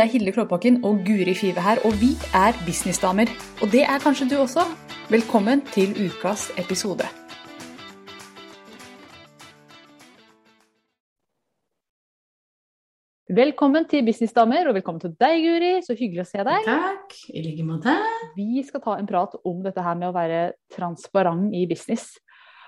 Det er Hilde Klåbakken og Guri Five her, og vi er businessdamer. Og det er kanskje du også. Velkommen til ukas episode. Velkommen til Businessdamer, og velkommen til deg, Guri. Så hyggelig å se deg. Takk. I like måte. Vi skal ta en prat om dette her med å være transparent i business.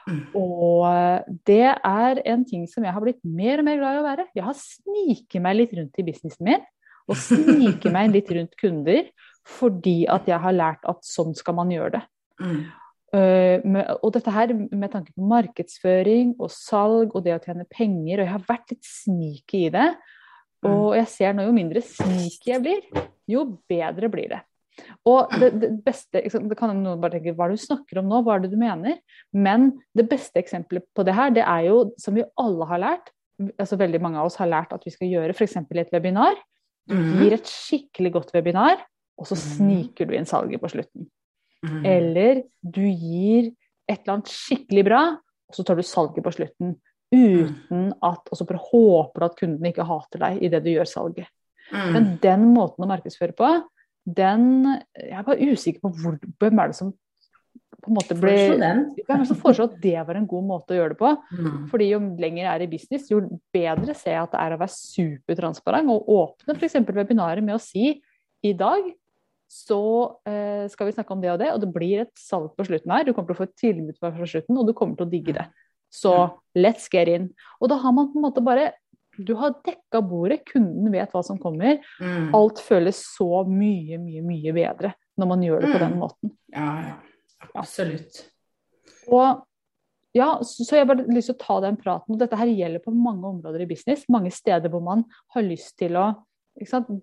Mm. Og det er en ting som jeg har blitt mer og mer glad i å være. Jeg har sniket meg litt rundt i businessen min, og snike meg litt rundt kunder, fordi at jeg har lært at sånn skal man gjøre det. Mm. Uh, med, og dette her med tanke på markedsføring og salg og det å tjene penger, og jeg har vært litt sneaky i det. Og jeg ser nå jo mindre sneaky jeg blir, jo bedre blir det. Og det, det beste det kan noen bare tenke, Hva er det du snakker om nå? Hva er det du mener? Men det beste eksempelet på det her, det er jo som vi alle har lært, altså veldig mange av oss har lært at vi skal gjøre f.eks. et webinar. Du gir et skikkelig godt webinar, og så sniker du inn salget på slutten. Mm. Eller du gir et eller annet skikkelig bra, og så tar du salget på slutten. Uten at Og så bare håper du at kunden ikke hater deg idet du gjør salget. Mm. Men den måten å markedsføre på, den Jeg er bare usikker på hvor, hvem er det som på en måte ble. Hvem er det som at det var en god måte å gjøre det på? Mm. Fordi jo lenger jeg er i business, jo bedre ser jeg at det er å være supertransparent og åpne f.eks. webinaret med å si i dag så eh, skal vi snakke om det og det, og det blir et salg på slutten her. Du kommer til å få et tilbud fra slutten, og du kommer til å digge det. Så let's get in. Og da har man på en måte bare Du har dekka bordet, kunden vet hva som kommer. Mm. Alt føles så mye, mye, mye bedre når man gjør det på den måten. Ja, ja. Absolutt. Og ja, så jeg bare lyst til å ta den praten. Dette her gjelder på mange områder i business. Mange steder hvor man har lyst til å?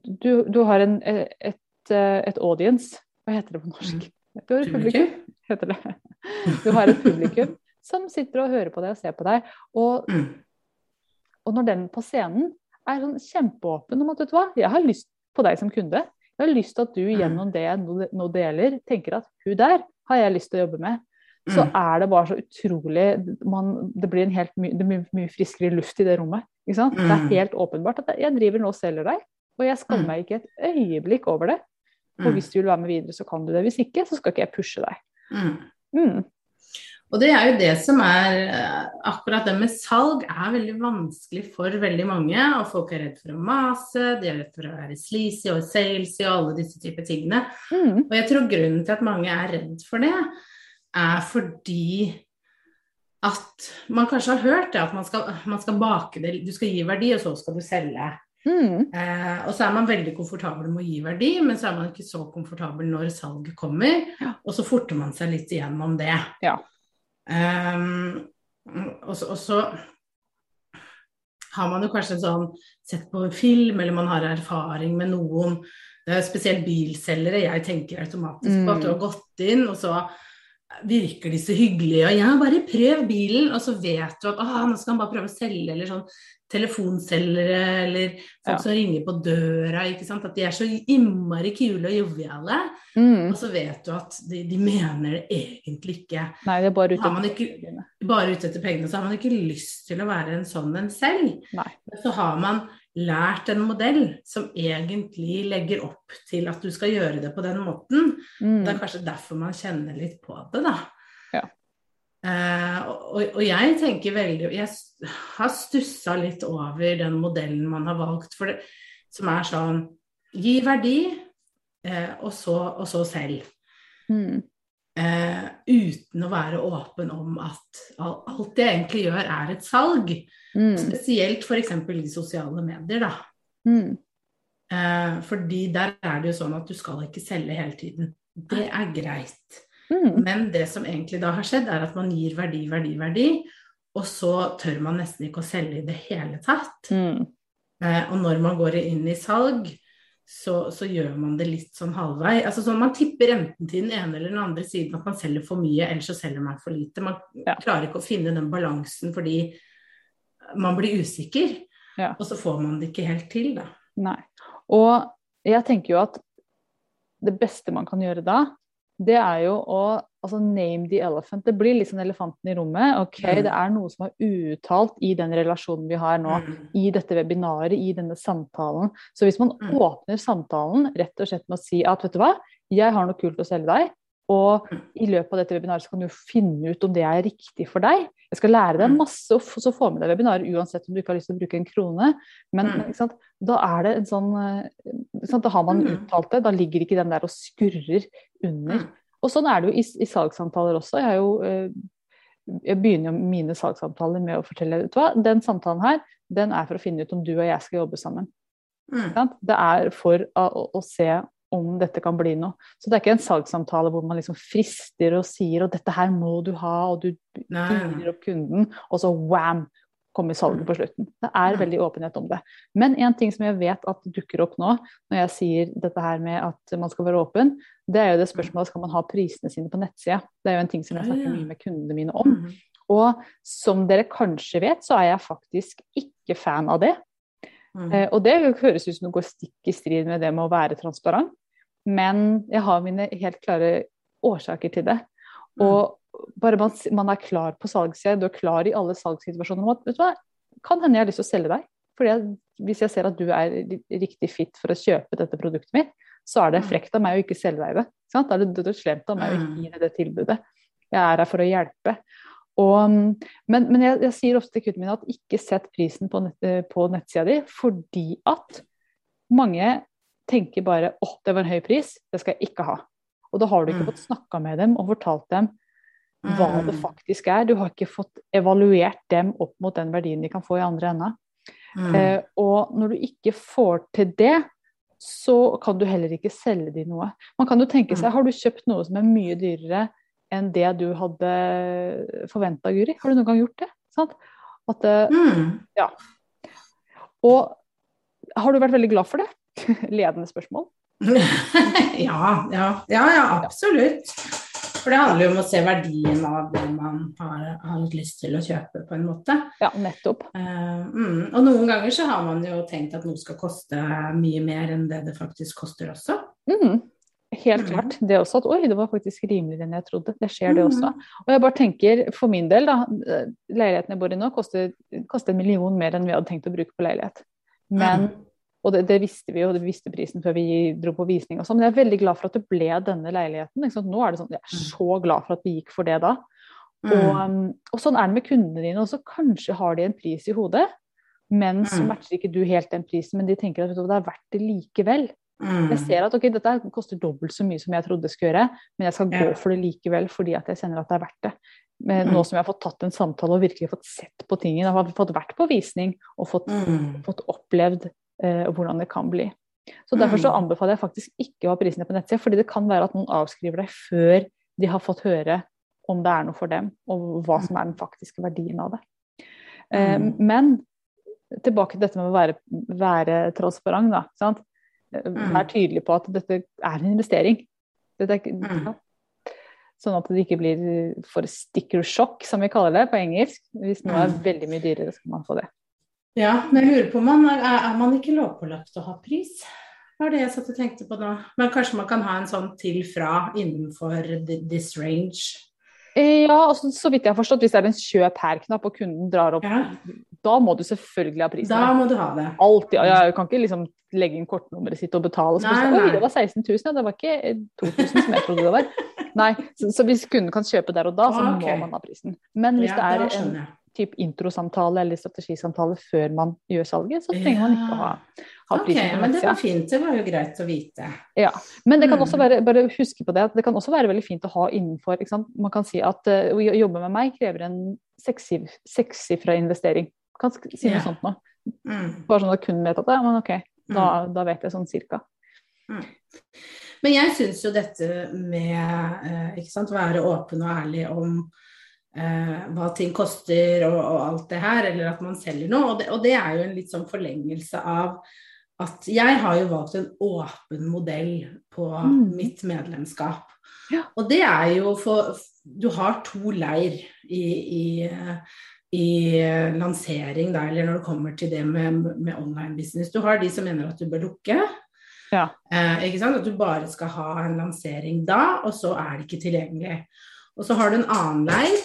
Du, du har en, et, et audience. Hva heter det på norsk? Du har et publikum, heter det. Du har et publikum som sitter og hører på deg og ser på deg. Og, Mm. og når den på scenen er sånn kjempeåpen om at vet du hva, jeg har lyst på deg som kunde. Jeg har lyst til at du gjennom det jeg nå deler, tenker at hun der har jeg lyst til å jobbe med. Så Mm. er det bare så utrolig man, Det blir en helt my, det blir mye friskere luft i det rommet. Ikke sant? Det er Mm. helt åpenbart at jeg driver nå og selger deg, og jeg skammer Mm. meg ikke et øyeblikk over det. Og hvis du vil være med videre, så kan du det. Hvis ikke, så skal ikke jeg pushe deg. Mm. Og det er jo det som er eh, Akkurat det med salg er veldig vanskelig for veldig mange. Og folk er redd for å mase, de er redd for å være sleazy og salesy og alle disse typer tingene. Mm. Og jeg tror grunnen til at mange er redd for det, er fordi at man kanskje har hørt det at man skal, man skal bake det, du skal gi verdi, og så skal du selge. Mm. Eh, og så er man veldig komfortabel med å gi verdi, men så er man ikke så komfortabel når salget kommer. Ja. Og så forter man seg litt igjennom det. Ja. Ehm, og, så, og så har man jo kanskje sånn sett på en film, eller man har erfaring med noen. Spesielt bilselgere. Jeg tenker automatisk på at du har gått inn, og så virker de så hyggelige, og ja, bare prøv bilen, og så vet du at ah, nå skal han bare prøve å selge, eller sånn telefonselgere, eller folk Ja. som ringer på døra, ikke sant, at de er så innmari kule og joviale, Mm. og så vet du at de, de mener det egentlig ikke. Nei, det er bare ute etter pengene. Bare ute etter pengene, så har man ikke lyst til å være en sånn en selv. Nei. Så har man lært en modell som egentlig legger opp til at du skal gjøre det på den måten. Mm. Det er kanskje derfor man kjenner litt på det, da. Ja. Eh, og, og jeg tenker veldig Jeg har stussa litt over den modellen man har valgt, for det, som er sånn Gi verdi, eh, og, så, og så selv. Mm. Eh, uten å være åpen om at al- alt jeg egentlig gjør, er et salg. Mm. Spesielt f.eks. i sosiale medier, da. Mm. Eh, fordi der er det jo sånn at du skal ikke selge hele tiden. Det er greit. Mm. Men det som egentlig da har skjedd, er at man gir verdi, verdi, verdi. Og så tør man nesten ikke å selge i det hele tatt. Mm. Eh, og når man går inn i salg, så, så gjør man det litt sånn halvvei. Altså sånn Man tipper enten til den ene eller den andre siden at man selger for mye, eller så selger man for lite. Man Ja. klarer ikke å finne den balansen fordi man blir usikker. Ja. Og så får man det ikke helt til, da. Nei. Og jeg tenker jo at det beste man kan gjøre da, det er jo å altså name the elephant. Det blir litt sånn elefanten i rommet. Ok, Mm. det er noe som er uuttalt i den relasjonen vi har nå. Mm. I dette webinaret, i denne samtalen. Så hvis man Mm. åpner samtalen rett og slett med å si at vet du hva, jeg har noe kult å selge deg, og i løpet av dette webinaret så kan du finne ut om det er riktig for deg. Jeg skal lære deg Mm. masse, og så få med deg webinaret uansett om du ikke har lyst til å bruke en krone. Men, Mm. sant? da er det en sånn eh, sant? Da har man Mm. uttalt det. Da ligger ikke den der og skurrer under. Og sånn er det jo i, i salgssamtaler også. Jeg, er jo, eh, jeg begynner jo mine salgssamtaler med å fortelle vet du hva, den samtalen her, den er for å finne ut om du og jeg skal jobbe sammen. Mm. Det er for å, å, å se om dette kan bli noe. Så det er ikke en salgssamtale hvor man liksom frister og sier og dette her må du ha, og du gir opp kunden, og så wam, kommer salget på slutten. Det er Mm. veldig åpenhet om det. Men en ting som jeg vet at dukker opp nå, når jeg sier dette her med at man skal være åpen, det er jo det spørsmålet skal man ha prisene sine på nettsida. Det er jo en ting som jeg snakker mye med kundene mine om. Mm. Og som dere kanskje vet, så er jeg faktisk ikke fan av det. Mm. Eh, og det høres ut som det går stikk i strid med det med å være transparent, men jeg har mine helt klare årsaker til det. Mm. Og bare man, man er klar på salgssida, du er klar i alle salgssituasjoner om at vet du hva, kan hende jeg har lyst til å selge deg. Fordi jeg, hvis jeg ser at du er riktig fit for å kjøpe dette produktet mitt, så er det Mm. frekt av meg å ikke selge deg det. Sant? Da er det, slemt av meg å ikke Mm. gi deg det tilbudet. Jeg er her for å hjelpe. Og, men men jeg, jeg sier ofte til kundene mine at ikke sett prisen på, nett, eh, på nettsida di, fordi at mange tenker bare åh, det var en høy pris, det skal jeg ikke ha. Og da har du ikke Mm. fått snakka med dem og fortalt dem hva det Mm. faktisk er. Du har ikke fått evaluert dem opp mot den verdien de kan få i andre enda. Mm. Eh, og når du ikke får til det, så kan du heller ikke selge de noe. Man kan jo tenke seg, Mm. har du kjøpt noe som er mye dyrere enn det du hadde forventa, Guri? Har du noen gang gjort det? Sant? At, mm. ja. og har du vært veldig glad for det? Ledende spørsmål. ja, ja, ja, ja, absolutt. For det handler jo om å se verdien av det man har, har lyst til å kjøpe, på en måte. Ja, nettopp. Uh, mm. Og noen ganger så har man jo tenkt at noe skal koste mye mer enn det det faktisk koster også. Mm. Helt Mhm. klart. Det også at oi, det var faktisk rimeligere enn jeg trodde. Det skjer, det Mhm. også. Og jeg bare tenker, for min del, da. Leiligheten jeg bor i nå koster, koster en million mer enn vi hadde tenkt å bruke på leilighet. Men Mm. Og det, det visste vi jo, det visste prisen før vi dro på visning og sånn. Men jeg er veldig glad for at det ble denne leiligheten. Nå er det sånn, Jeg er så glad for at vi gikk for det da. Mm. Og, og sånn er det med kundene dine også. Kanskje har de en pris i hodet, men så Mm. matcher ikke du helt den prisen. Men de tenker at du, det er verdt det likevel. Mm. Jeg ser at ok, dette koster dobbelt så mye som jeg trodde det skulle gjøre, men jeg skal gå for det likevel fordi at jeg kjenner at det er verdt det. Men Mm. nå som jeg har fått tatt en samtale og virkelig fått sett på tingene, har fått vært på visning og fått Mm. fått opplevd eh, hvordan det kan bli. Så Derfor så Mm. anbefaler jeg faktisk ikke å ha prisene på nettsida, fordi det kan være at noen avskriver deg før de har fått høre om det er noe for dem, og hva som er den faktiske verdien av det. Eh, Mm. Men tilbake til dette med å være, være transparent, da. Sant? Eh, Mm. Vær tydelig på at dette er en investering. Er ikke. Sånn at det ikke blir for sticker shock, som vi kaller det på engelsk. Hvis noe er veldig mye dyrere, skal man få det. Ja, men jeg lurer på man er, er man ikke lovpålagt å ha pris? Det var det jeg satt og tenkte på nå. Men kanskje man kan ha en sånn til fra innenfor this range? Ja, altså, så vidt jeg har forstått, hvis det er en kjøp her-knapp og kunden drar opp, Ja, da må du selvfølgelig ha prisen. da må du ha det. Alltid. Ja, Jeg kan ikke liksom legge inn kortnummeret sitt og betale. Så Nei, plutselig, Oi, det var 16 000, ja. Det var ikke eh, 2000 som jeg trodde det var. Nei, så, så hvis kunden kan kjøpe der og da, så okay. må man ha prisen. Men hvis Ja, det da er en type introsamtale eller strategisamtale før man gjør salget, så trenger man ikke å ha, ha Ok, prisen på men det var fint. Det var jo greit å vite. Ja. Men det kan Mm. også være, bare huske på det, at det kan også være veldig fint å ha innenfor? Man kan si at uh, å jobbe med meg krever en sekssifra investering. Kan si noe Ja. sånt nå. Mm. Bare sånn at kunden vet at ja, men ok, da, da vet jeg sånn cirka. Men jeg syns jo dette med eh, sant, være åpen og ærlig om eh, hva ting koster og, og alt det her, eller at man selger noe, og det, og det er jo en litt sånn forlengelse av at jeg har jo valgt en åpen modell på Mm. mitt medlemskap. Ja. Og det er jo for Du har to leir i, i, i lansering, da, eller når det kommer til det med, med online business. Du har de som mener at du bør lukke. Ja. Eh, ikke sant? At du bare skal ha en lansering da, og så er det ikke tilgjengelig. Og så har du en annen leir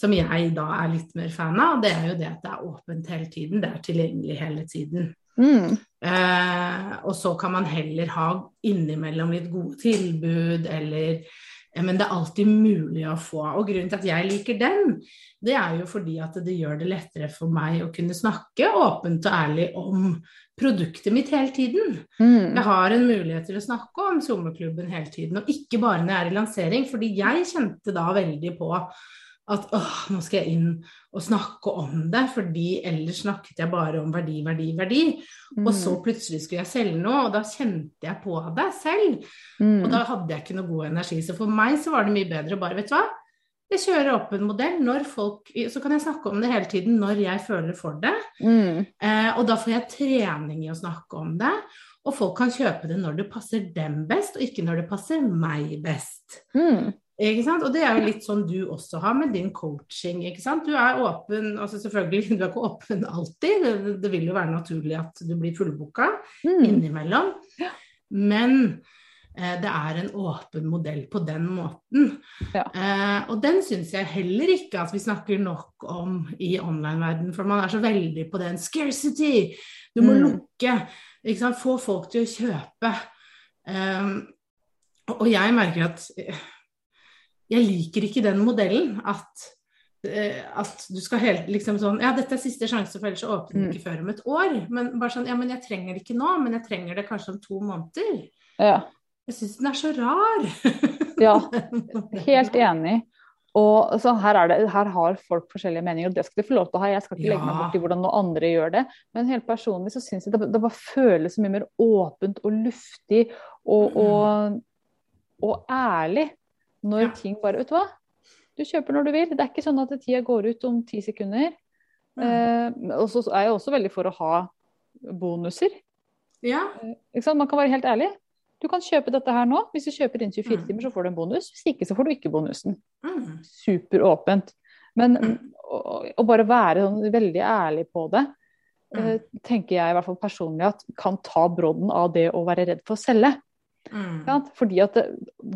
som jeg da er litt mer fan av, det er jo det at det er åpent hele tiden. Det er tilgjengelig hele tiden. Mm. Eh, og så kan man heller ha innimellom litt gode tilbud, eller eh, Men det er alltid mulig å få. Og grunnen til at jeg liker den, det er jo fordi at det gjør det lettere for meg å kunne snakke åpent og ærlig om produktet mitt hele tiden. Mm. Jeg har en mulighet til å snakke om sommerklubben hele tiden, og ikke bare når jeg er i lansering. Fordi jeg kjente da veldig på at åh, nå skal jeg inn og snakke om det, fordi ellers snakket jeg bare om verdi, verdi, verdi. Og så Mm. plutselig skulle jeg selge noe, og da kjente jeg på det selv. Mm. Og da hadde jeg ikke noe god energi. Så for meg så var det mye bedre å bare, vet du hva, jeg kjører opp en modell. Når folk, så kan jeg snakke om det hele tiden når jeg føler for det. Mm. Eh, og da får jeg trening i å snakke om det. Og folk kan kjøpe det når det passer dem best, og ikke når det passer meg best. Mm. Ikke sant? Og det er jo litt sånn du også har med din coaching. ikke sant? Du er åpen, altså selvfølgelig, du er ikke åpen alltid. Det, det vil jo være naturlig at du blir fullbooka Mm. innimellom. Men det er en åpen modell på den måten. Ja. Eh, og den syns jeg heller ikke at vi snakker nok om i online-verden, for man er så veldig på den scarcity. Du må Mm. lukke. Få folk til å kjøpe. Eh, og jeg merker at eh, jeg liker ikke den modellen. At, eh, at du skal helt liksom sånn Ja, dette er siste sjanse, for ellers åpner Mm. ikke før om et år. Men bare sånn Ja, men jeg trenger det ikke nå, men jeg trenger det kanskje om to måneder. Ja. Jeg syns den er så rar. Ja, Helt enig. Og så her, er det, her har folk forskjellige meninger, og det skal de få lov til å ha. Jeg skal ikke legge meg bort i hvordan noen andre gjør det. Men helt personlig så syns jeg det, det bare føles så mye mer åpent og luftig og, og, og ærlig når Ja. ting bare Vet du hva? Du kjøper når du vil. Det er ikke sånn at tida går ut om ti sekunder. Mm. Eh, og så er jeg også veldig for å ha bonuser. Ja. Sant? Man kan være helt ærlig. Du kan kjøpe dette her nå. Hvis du kjøper innen 24 Mm. timer, så får du en bonus. Hvis ikke, så får du ikke bonusen. Mm. Superåpent. Men Mm. å, å bare være sånn veldig ærlig på det, Mm. eh, tenker jeg i hvert fall personlig at kan ta brodden av det å være redd for å selge. Mm. Fordi at det,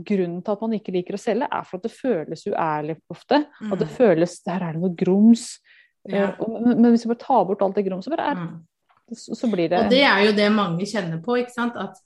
Grunnen til at man ikke liker å selge, er for at det føles uærlig ofte. At det Mm. føles Der er det noe grums. Ja. Eh, men, men hvis du bare tar bort alt det grumset, er, Mm. så, så blir det Og det er jo det mange kjenner på, ikke sant. At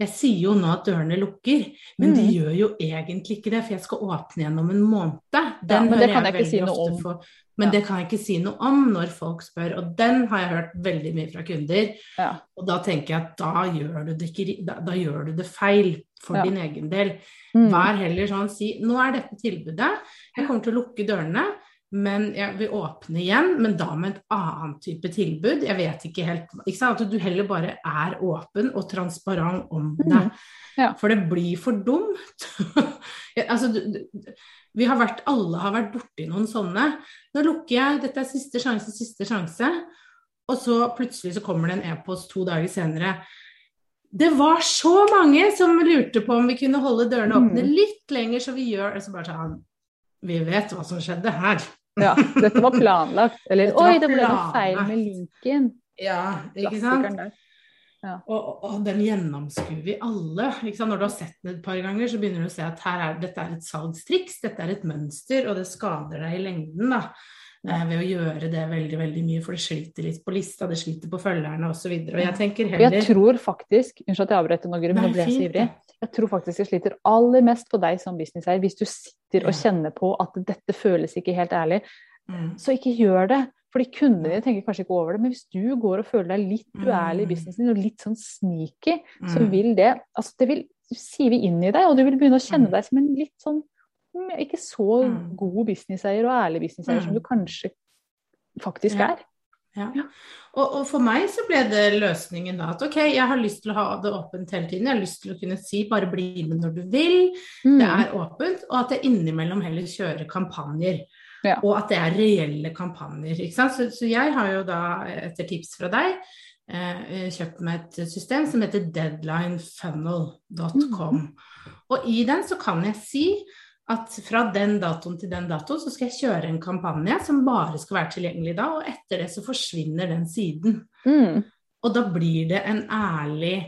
jeg sier jo nå at dørene lukker, men de Mm. gjør jo egentlig ikke det, for jeg skal åpne igjen om en måned. Ja, Den men det kan jeg ikke si noe om. for- Men Ja. det kan jeg ikke si noe om når folk spør, og den har jeg hørt veldig mye fra kunder. ja. Og da tenker jeg at da gjør du det, ikke, da, da gjør du det feil for Ja. din egen del. Mm. Vær heller sånn, si nå er dette tilbudet, jeg kommer til å lukke dørene, men jeg vil åpne igjen, men da med et annet type tilbud. Jeg vet ikke helt ikke sant? At du heller bare er åpen og transparent om det. Mm. Ja. For det blir for dumt. Altså, du, du, vi har vært, alle har vært borti noen sånne. Nå lukker jeg, dette er siste sjanse, siste sjanse. Og så plutselig så kommer det en e-post to dager senere. Det var så mange som lurte på om vi kunne holde dørene åpne Mm. litt lenger, så vi gjør så bare sånn Vi vet hva som skjedde her. Ja. Dette var planlagt. Eller var oi, det ble noe feil med linken. Ja, ikke sant? Ja. Og, og, den gjennomskuer vi alle. Når du har sett den et par ganger, så begynner du å se at her er, dette er et salgstriks, dette er et mønster, og det skader deg i lengden da, ved å gjøre det veldig veldig mye, for det sliter litt på lista, det sliter på følgerne osv. Og, og jeg tenker Og jeg tror faktisk Unnskyld at jeg avbrøt nå, Guri, men nå ble jeg så ivrig. Jeg tror faktisk det sliter aller mest på deg som businesseier hvis du sitter og kjenner på at dette føles ikke helt ærlig. Mm. Så ikke gjør det. Fordi kundene dine tenker kanskje ikke over det, men hvis du går og føler deg litt uærlig i Mm. businessen din og litt sånn sneaky, så Mm. vil det altså det vil sive inn i deg, og du vil begynne å kjenne deg som en litt sånn ikke så Mm. god businesseier og ærlig businesseier som Mm. du kanskje faktisk Ja. er. Ja. Og, og for meg så ble det løsningen da at ok, jeg har lyst til å ha det åpent hele tiden. Jeg har lyst til å kunne si bare bli med når du vil. Mm. Det er åpent. Og at jeg innimellom heller kjører kampanjer. Ja. Og at det er reelle kampanjer. Så, så jeg har jo da, etter tips fra deg, eh, kjøpt meg et system som heter deadlinefunnel.com. Og i den så kan jeg si at fra den datoen til den datoen så skal jeg kjøre en kampanje som bare skal være tilgjengelig da, og etter det så forsvinner den siden. Mm. Og da blir det en ærlig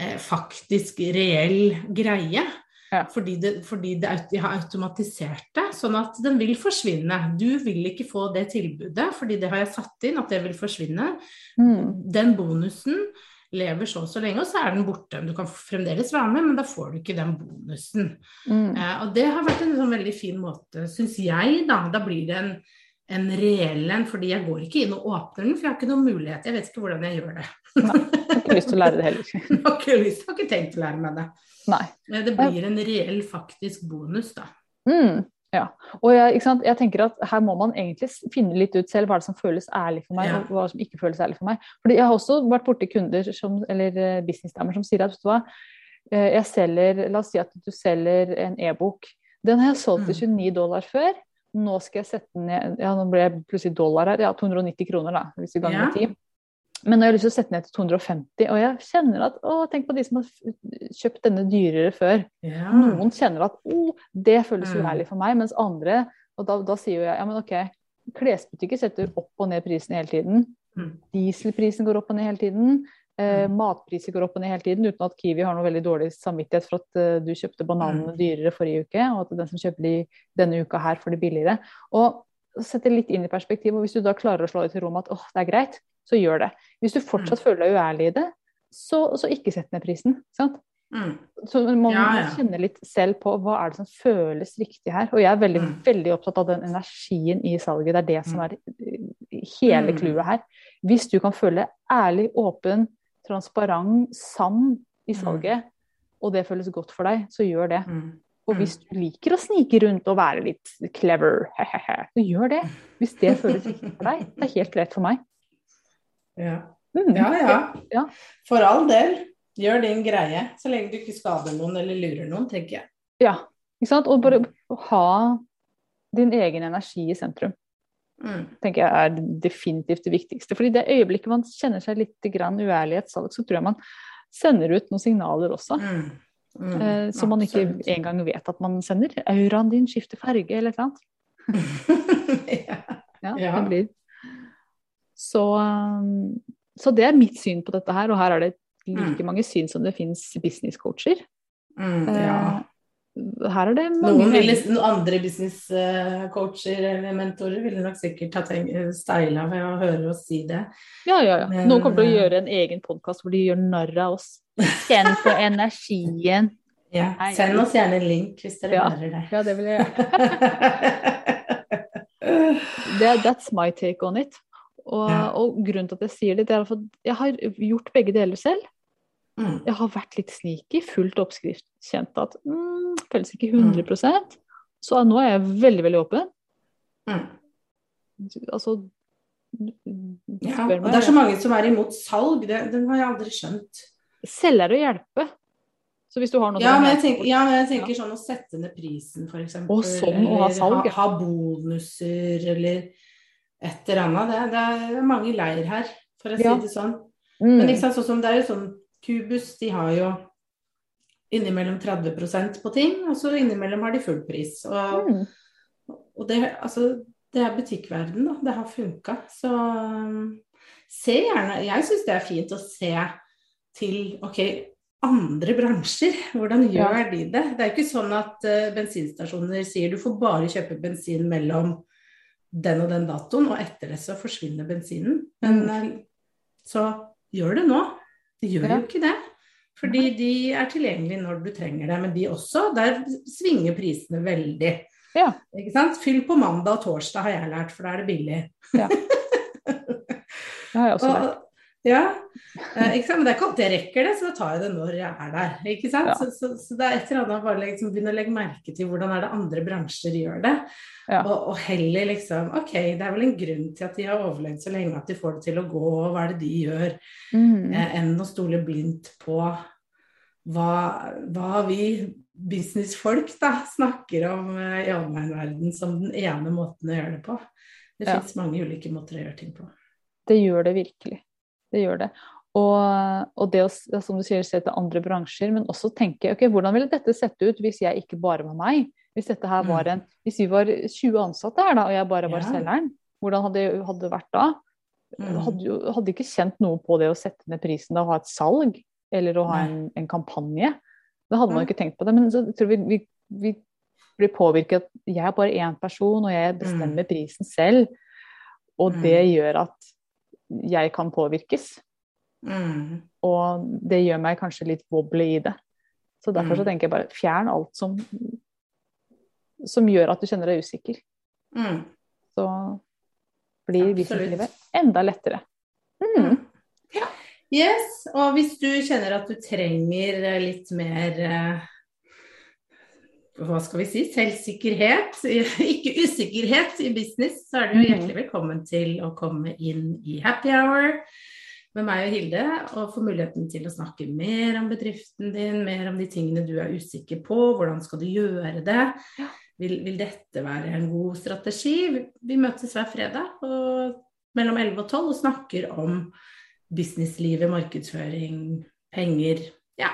eh, faktisk reell greie. Ja. Fordi, det, fordi det, de har automatisert det, sånn at den vil forsvinne. Du vil ikke få det tilbudet, fordi det har jeg satt inn, at det vil forsvinne. Mm. Den bonusen lever så og så lenge, og så er den borte. Du kan fremdeles være med, men da får du ikke den bonusen. Mm. Eh, og det har vært en sånn veldig fin måte, syns jeg, da. Da blir det en, en reell en, fordi jeg går ikke inn og åpner den, for jeg har ikke noen mulighet. Jeg vet ikke hvordan jeg gjør det. Nei, jeg har ikke lyst til å lære det heller. Jeg har ikke lyst, jeg har ikke tenkt å lære meg det. Nei. Men det blir en reell, faktisk bonus, da. Mm, ja. Og jeg, jeg tenker at her må man egentlig finne litt ut selv hva det som føles ærlig for meg, Ja. og hva som ikke føles ærlig for meg. Fordi jeg har også vært borti kunder som, eller eh, businessdamer som sier at hva, eh, jeg selger, la oss si at du selger en e-bok. Den har jeg solgt til 29 dollar før. Nå skal jeg sette den ned Ja, nå ble jeg plutselig dollar her. Ja, 290 kroner, da, hvis vi ganger Ja. med 10. Men nå har jeg lyst til å sette ned til 250, og jeg kjenner at å, tenk på de som har kjøpt denne dyrere før. Ja. Noen kjenner at å, det føles Mm. uærlig for meg, mens andre Og da, da sier jo jeg ja, men ok, klesbutikker setter opp og ned prisen hele tiden. Mm. Dieselprisen går opp og ned hele tiden. Eh, matpriser går opp og ned hele tiden, uten at Kiwi har noe veldig dårlig samvittighet for at eh, du kjøpte bananene Mm. dyrere forrige uke, og at den som kjøper de denne uka her, får de billigere. Og sette litt inn i perspektiv, og hvis du da klarer å slå deg til ro med at åh, det er greit, så gjør det. Hvis du fortsatt Mm. føler deg uærlig i det, så, så ikke sett ned prisen. Sant? Mm. Så man må Ja, ja. kjenne litt selv på hva er det som føles riktig her. Og jeg er veldig, Mm. veldig opptatt av den energien i salget. Det er det som er eh, hele Mm. clouet her. Hvis du kan føle ærlig, åpen, transparent, sann i Mm. salget, og det føles godt for deg, så gjør det. Mm. Og hvis du liker å snike rundt og være litt clever, så gjør det. Hvis det føles riktig for deg. Det er helt greit for meg. Ja. Mm. ja, ja. Ja. For all del. Gjør din greie, så lenge du ikke skader noen eller lurer noen, tenker jeg. Ja, ikke sant? Og bare ha din egen energi i sentrum. Mm. tenker jeg er definitivt det viktigste. Fordi det øyeblikket man kjenner seg litt grann uærlig i et salg, så tror jeg man sender ut noen signaler også. Mm. Mm. eh, som man ikke engang vet at man sender. Auraen din skifter farge, eller et eller annet. ja. Ja, Ja. Det blir. Så, um, så det er mitt syn på dette her, og her er det like Mm. mange syn som det fins businesscoacher. Mm, Eh, ja. Her er det mange Noen ville, andre businesscoacher eller mentorer ville nok sikkert ha steila ved å høre oss si det. Ja, ja, ja. Men, Noen kommer til å gjøre en egen podkast hvor de gjør narr av oss. Kjenn på energien. Ja, send oss gjerne en link hvis dere Ja. hører det. Ja, det vil jeg gjøre. That's my take on it. Og, og grunnen til at jeg sier det, det er at jeg har gjort begge deler selv. Mm. Jeg har vært litt sneaky, fulgt oppskrift, kjent at mm, føles ikke 100% Så nå er jeg veldig, veldig åpen. Mm. Altså Ja, og det er så mange som er imot salg, det, den har jeg aldri skjønt. Selge er å hjelpe. Så hvis du har noe Ja, men jeg tenker, ja, men jeg tenker sånn å sette ned prisen, f.eks. Sånn, å ha salg, ja. ha, ha bonuser, eller et eller annet. Det, det er mange leir her, for å Ja. si det sånn. Mm. Men ikke sant, sånn som det er jo sånn Kubus, de har jo innimellom 30% på ting, og så innimellom har de full pris. Og, Mm. og det, altså, det er butikkverden, da. Det har funka. Så um, se gjerne Jeg syns det er fint å se til OK, andre bransjer. Hvordan gjør de det? Det er jo ikke sånn at uh, bensinstasjoner sier du får bare kjøpe bensin mellom den og den datoen, og etter det så forsvinner bensinen. Men uh, så gjør det nå. De gjør Ja. jo ikke det. Fordi de er tilgjengelige når du trenger det. Men de også, der svinger prisene veldig. Ja. Ikke sant? Fyll på mandag og torsdag har jeg lært, for da er det billig. Ja. Det har jeg også lært. Og, ja, eh, ikke sant? Men det er ikke alltid jeg rekker det, så da tar jeg det når jeg er der. Ikke sant? Ja. Så, så, så det er et eller annet bare liksom begynne å legge merke til hvordan er det andre bransjer gjør det. Ja. Og, og heller liksom Ok, det er vel en grunn til at de har overlevd så lenge at de får det til å gå, og hva er det de gjør? Mm. eh, enn å stole blindt på hva, hva vi businessfolk da, snakker om eh, i online-verden som den ene måten å gjøre det på. Det Ja. fins mange ulike måter å gjøre ting på. Det gjør det virkelig. Det gjør det. Og, og det å som du sier, se til andre bransjer, men også tenke ok, hvordan ville dette sett ut hvis jeg ikke bare var meg? Hvis dette her var en, hvis vi var 20 ansatte her da, og jeg bare var Mm. Ja. selgeren, hvordan hadde hadde det vært da? Mm. Hadde, hadde ikke kjent noe på det å sette ned prisen da, og ha et salg. eller å ha en, en kampanje. Da hadde man jo ikke tenkt på det. Men så tror vi, vi, vi blir påvirket Jeg er bare én person, og jeg bestemmer prisen selv. Og Mm. det gjør at jeg kan påvirkes. Mm. Og det gjør meg kanskje litt wobbly i det. Så derfor så Mm. tenker jeg bare fjern alt som, som gjør at du kjenner deg usikker. Mm. Så blir businesslivet enda lettere. Mm. Yes, og hvis du kjenner at du trenger litt mer eh, hva skal vi si, selvsikkerhet, ikke usikkerhet i business, så er du Mhm. hjertelig velkommen til å komme inn i happy hour med meg og Hilde, og få muligheten til å snakke mer om bedriften din, mer om de tingene du er usikker på, hvordan skal du gjøre det? Vil, vil dette være en god strategi? Vi- møtes hver fredag mellom 11 og 12 og snakker om businesslivet, markedsføring, penger. Ja,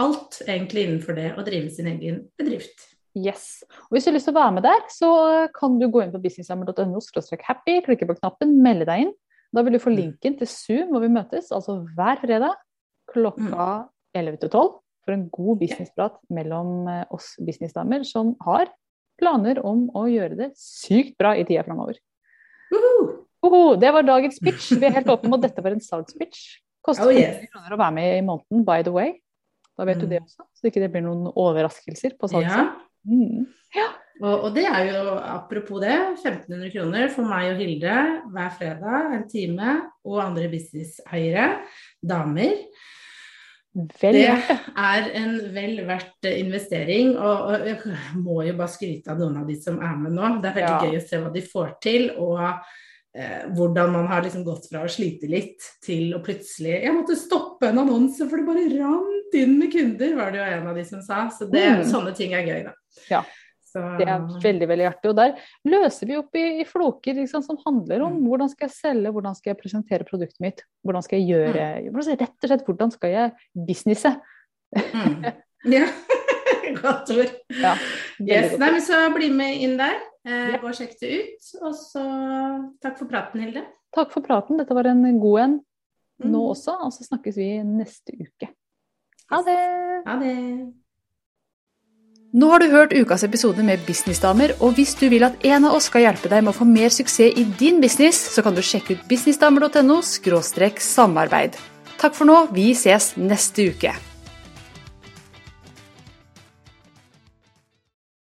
alt egentlig innenfor det å drive sin egen bedrift. Yes. Og hvis du har lyst til å være med der, så kan du gå inn på businesssummer.no happy, klikke på knappen, melde deg inn. Da vil du få Mm. linken til Zoom hvor vi møtes, altså hver fredag klokka 11 til 12 for en god businessprat mellom eh, oss businessdamer som har planer om å gjøre det sykt bra i tida framover. Oho, det var dagens pitch. Vi er helt åpne om at dette var en salgspitch. Koster Oh, 100 kroner å være med i måneden, by the way. Da vet du Mm. det også, så ikke det blir noen overraskelser på salgset. Ja, Mm. og, og det er jo apropos det, 1500 kroner for meg og Hilde hver fredag, en time, og andre businesseiere, damer. Vel Det det. er en vel verdt investering, og, og jeg må jo bare skryte av noen av de som er med nå. Det er veldig Ja. gøy å se hva de får til, og eh, hvordan man har liksom gått fra å slite litt til å plutselig Jeg måtte stoppe en annonse, for det bare rant inn med kunder, var det jo en av de som sa. Så det, Mm. sånne ting er gøy, da. Ja. Så, Det er veldig veldig artig. Og der løser vi opp i, i floker liksom, som handler om Mm. hvordan skal jeg selge, hvordan skal jeg presentere produktet mitt, hvordan skal jeg gjøre Mm. Rett og slett hvordan skal jeg businesse. mm. Ja, godt ord. Ja, Yes, nei, men så bli med inn der. Eh, Ja. Gå og sjekk det ut. Og så takk for praten, Hilde. Takk for praten. Dette var en god en Mm. nå også, og så snakkes vi neste uke. Ha det! Ha det. Nå har du hørt ukas episode med Businessdamer, og hvis du vil at en av oss skal hjelpe deg med å få mer suksess i din business, så kan du sjekke ut businessdamer.no samarbeid. Takk for nå, vi ses neste uke.